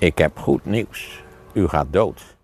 Ik heb goed nieuws. U gaat dood.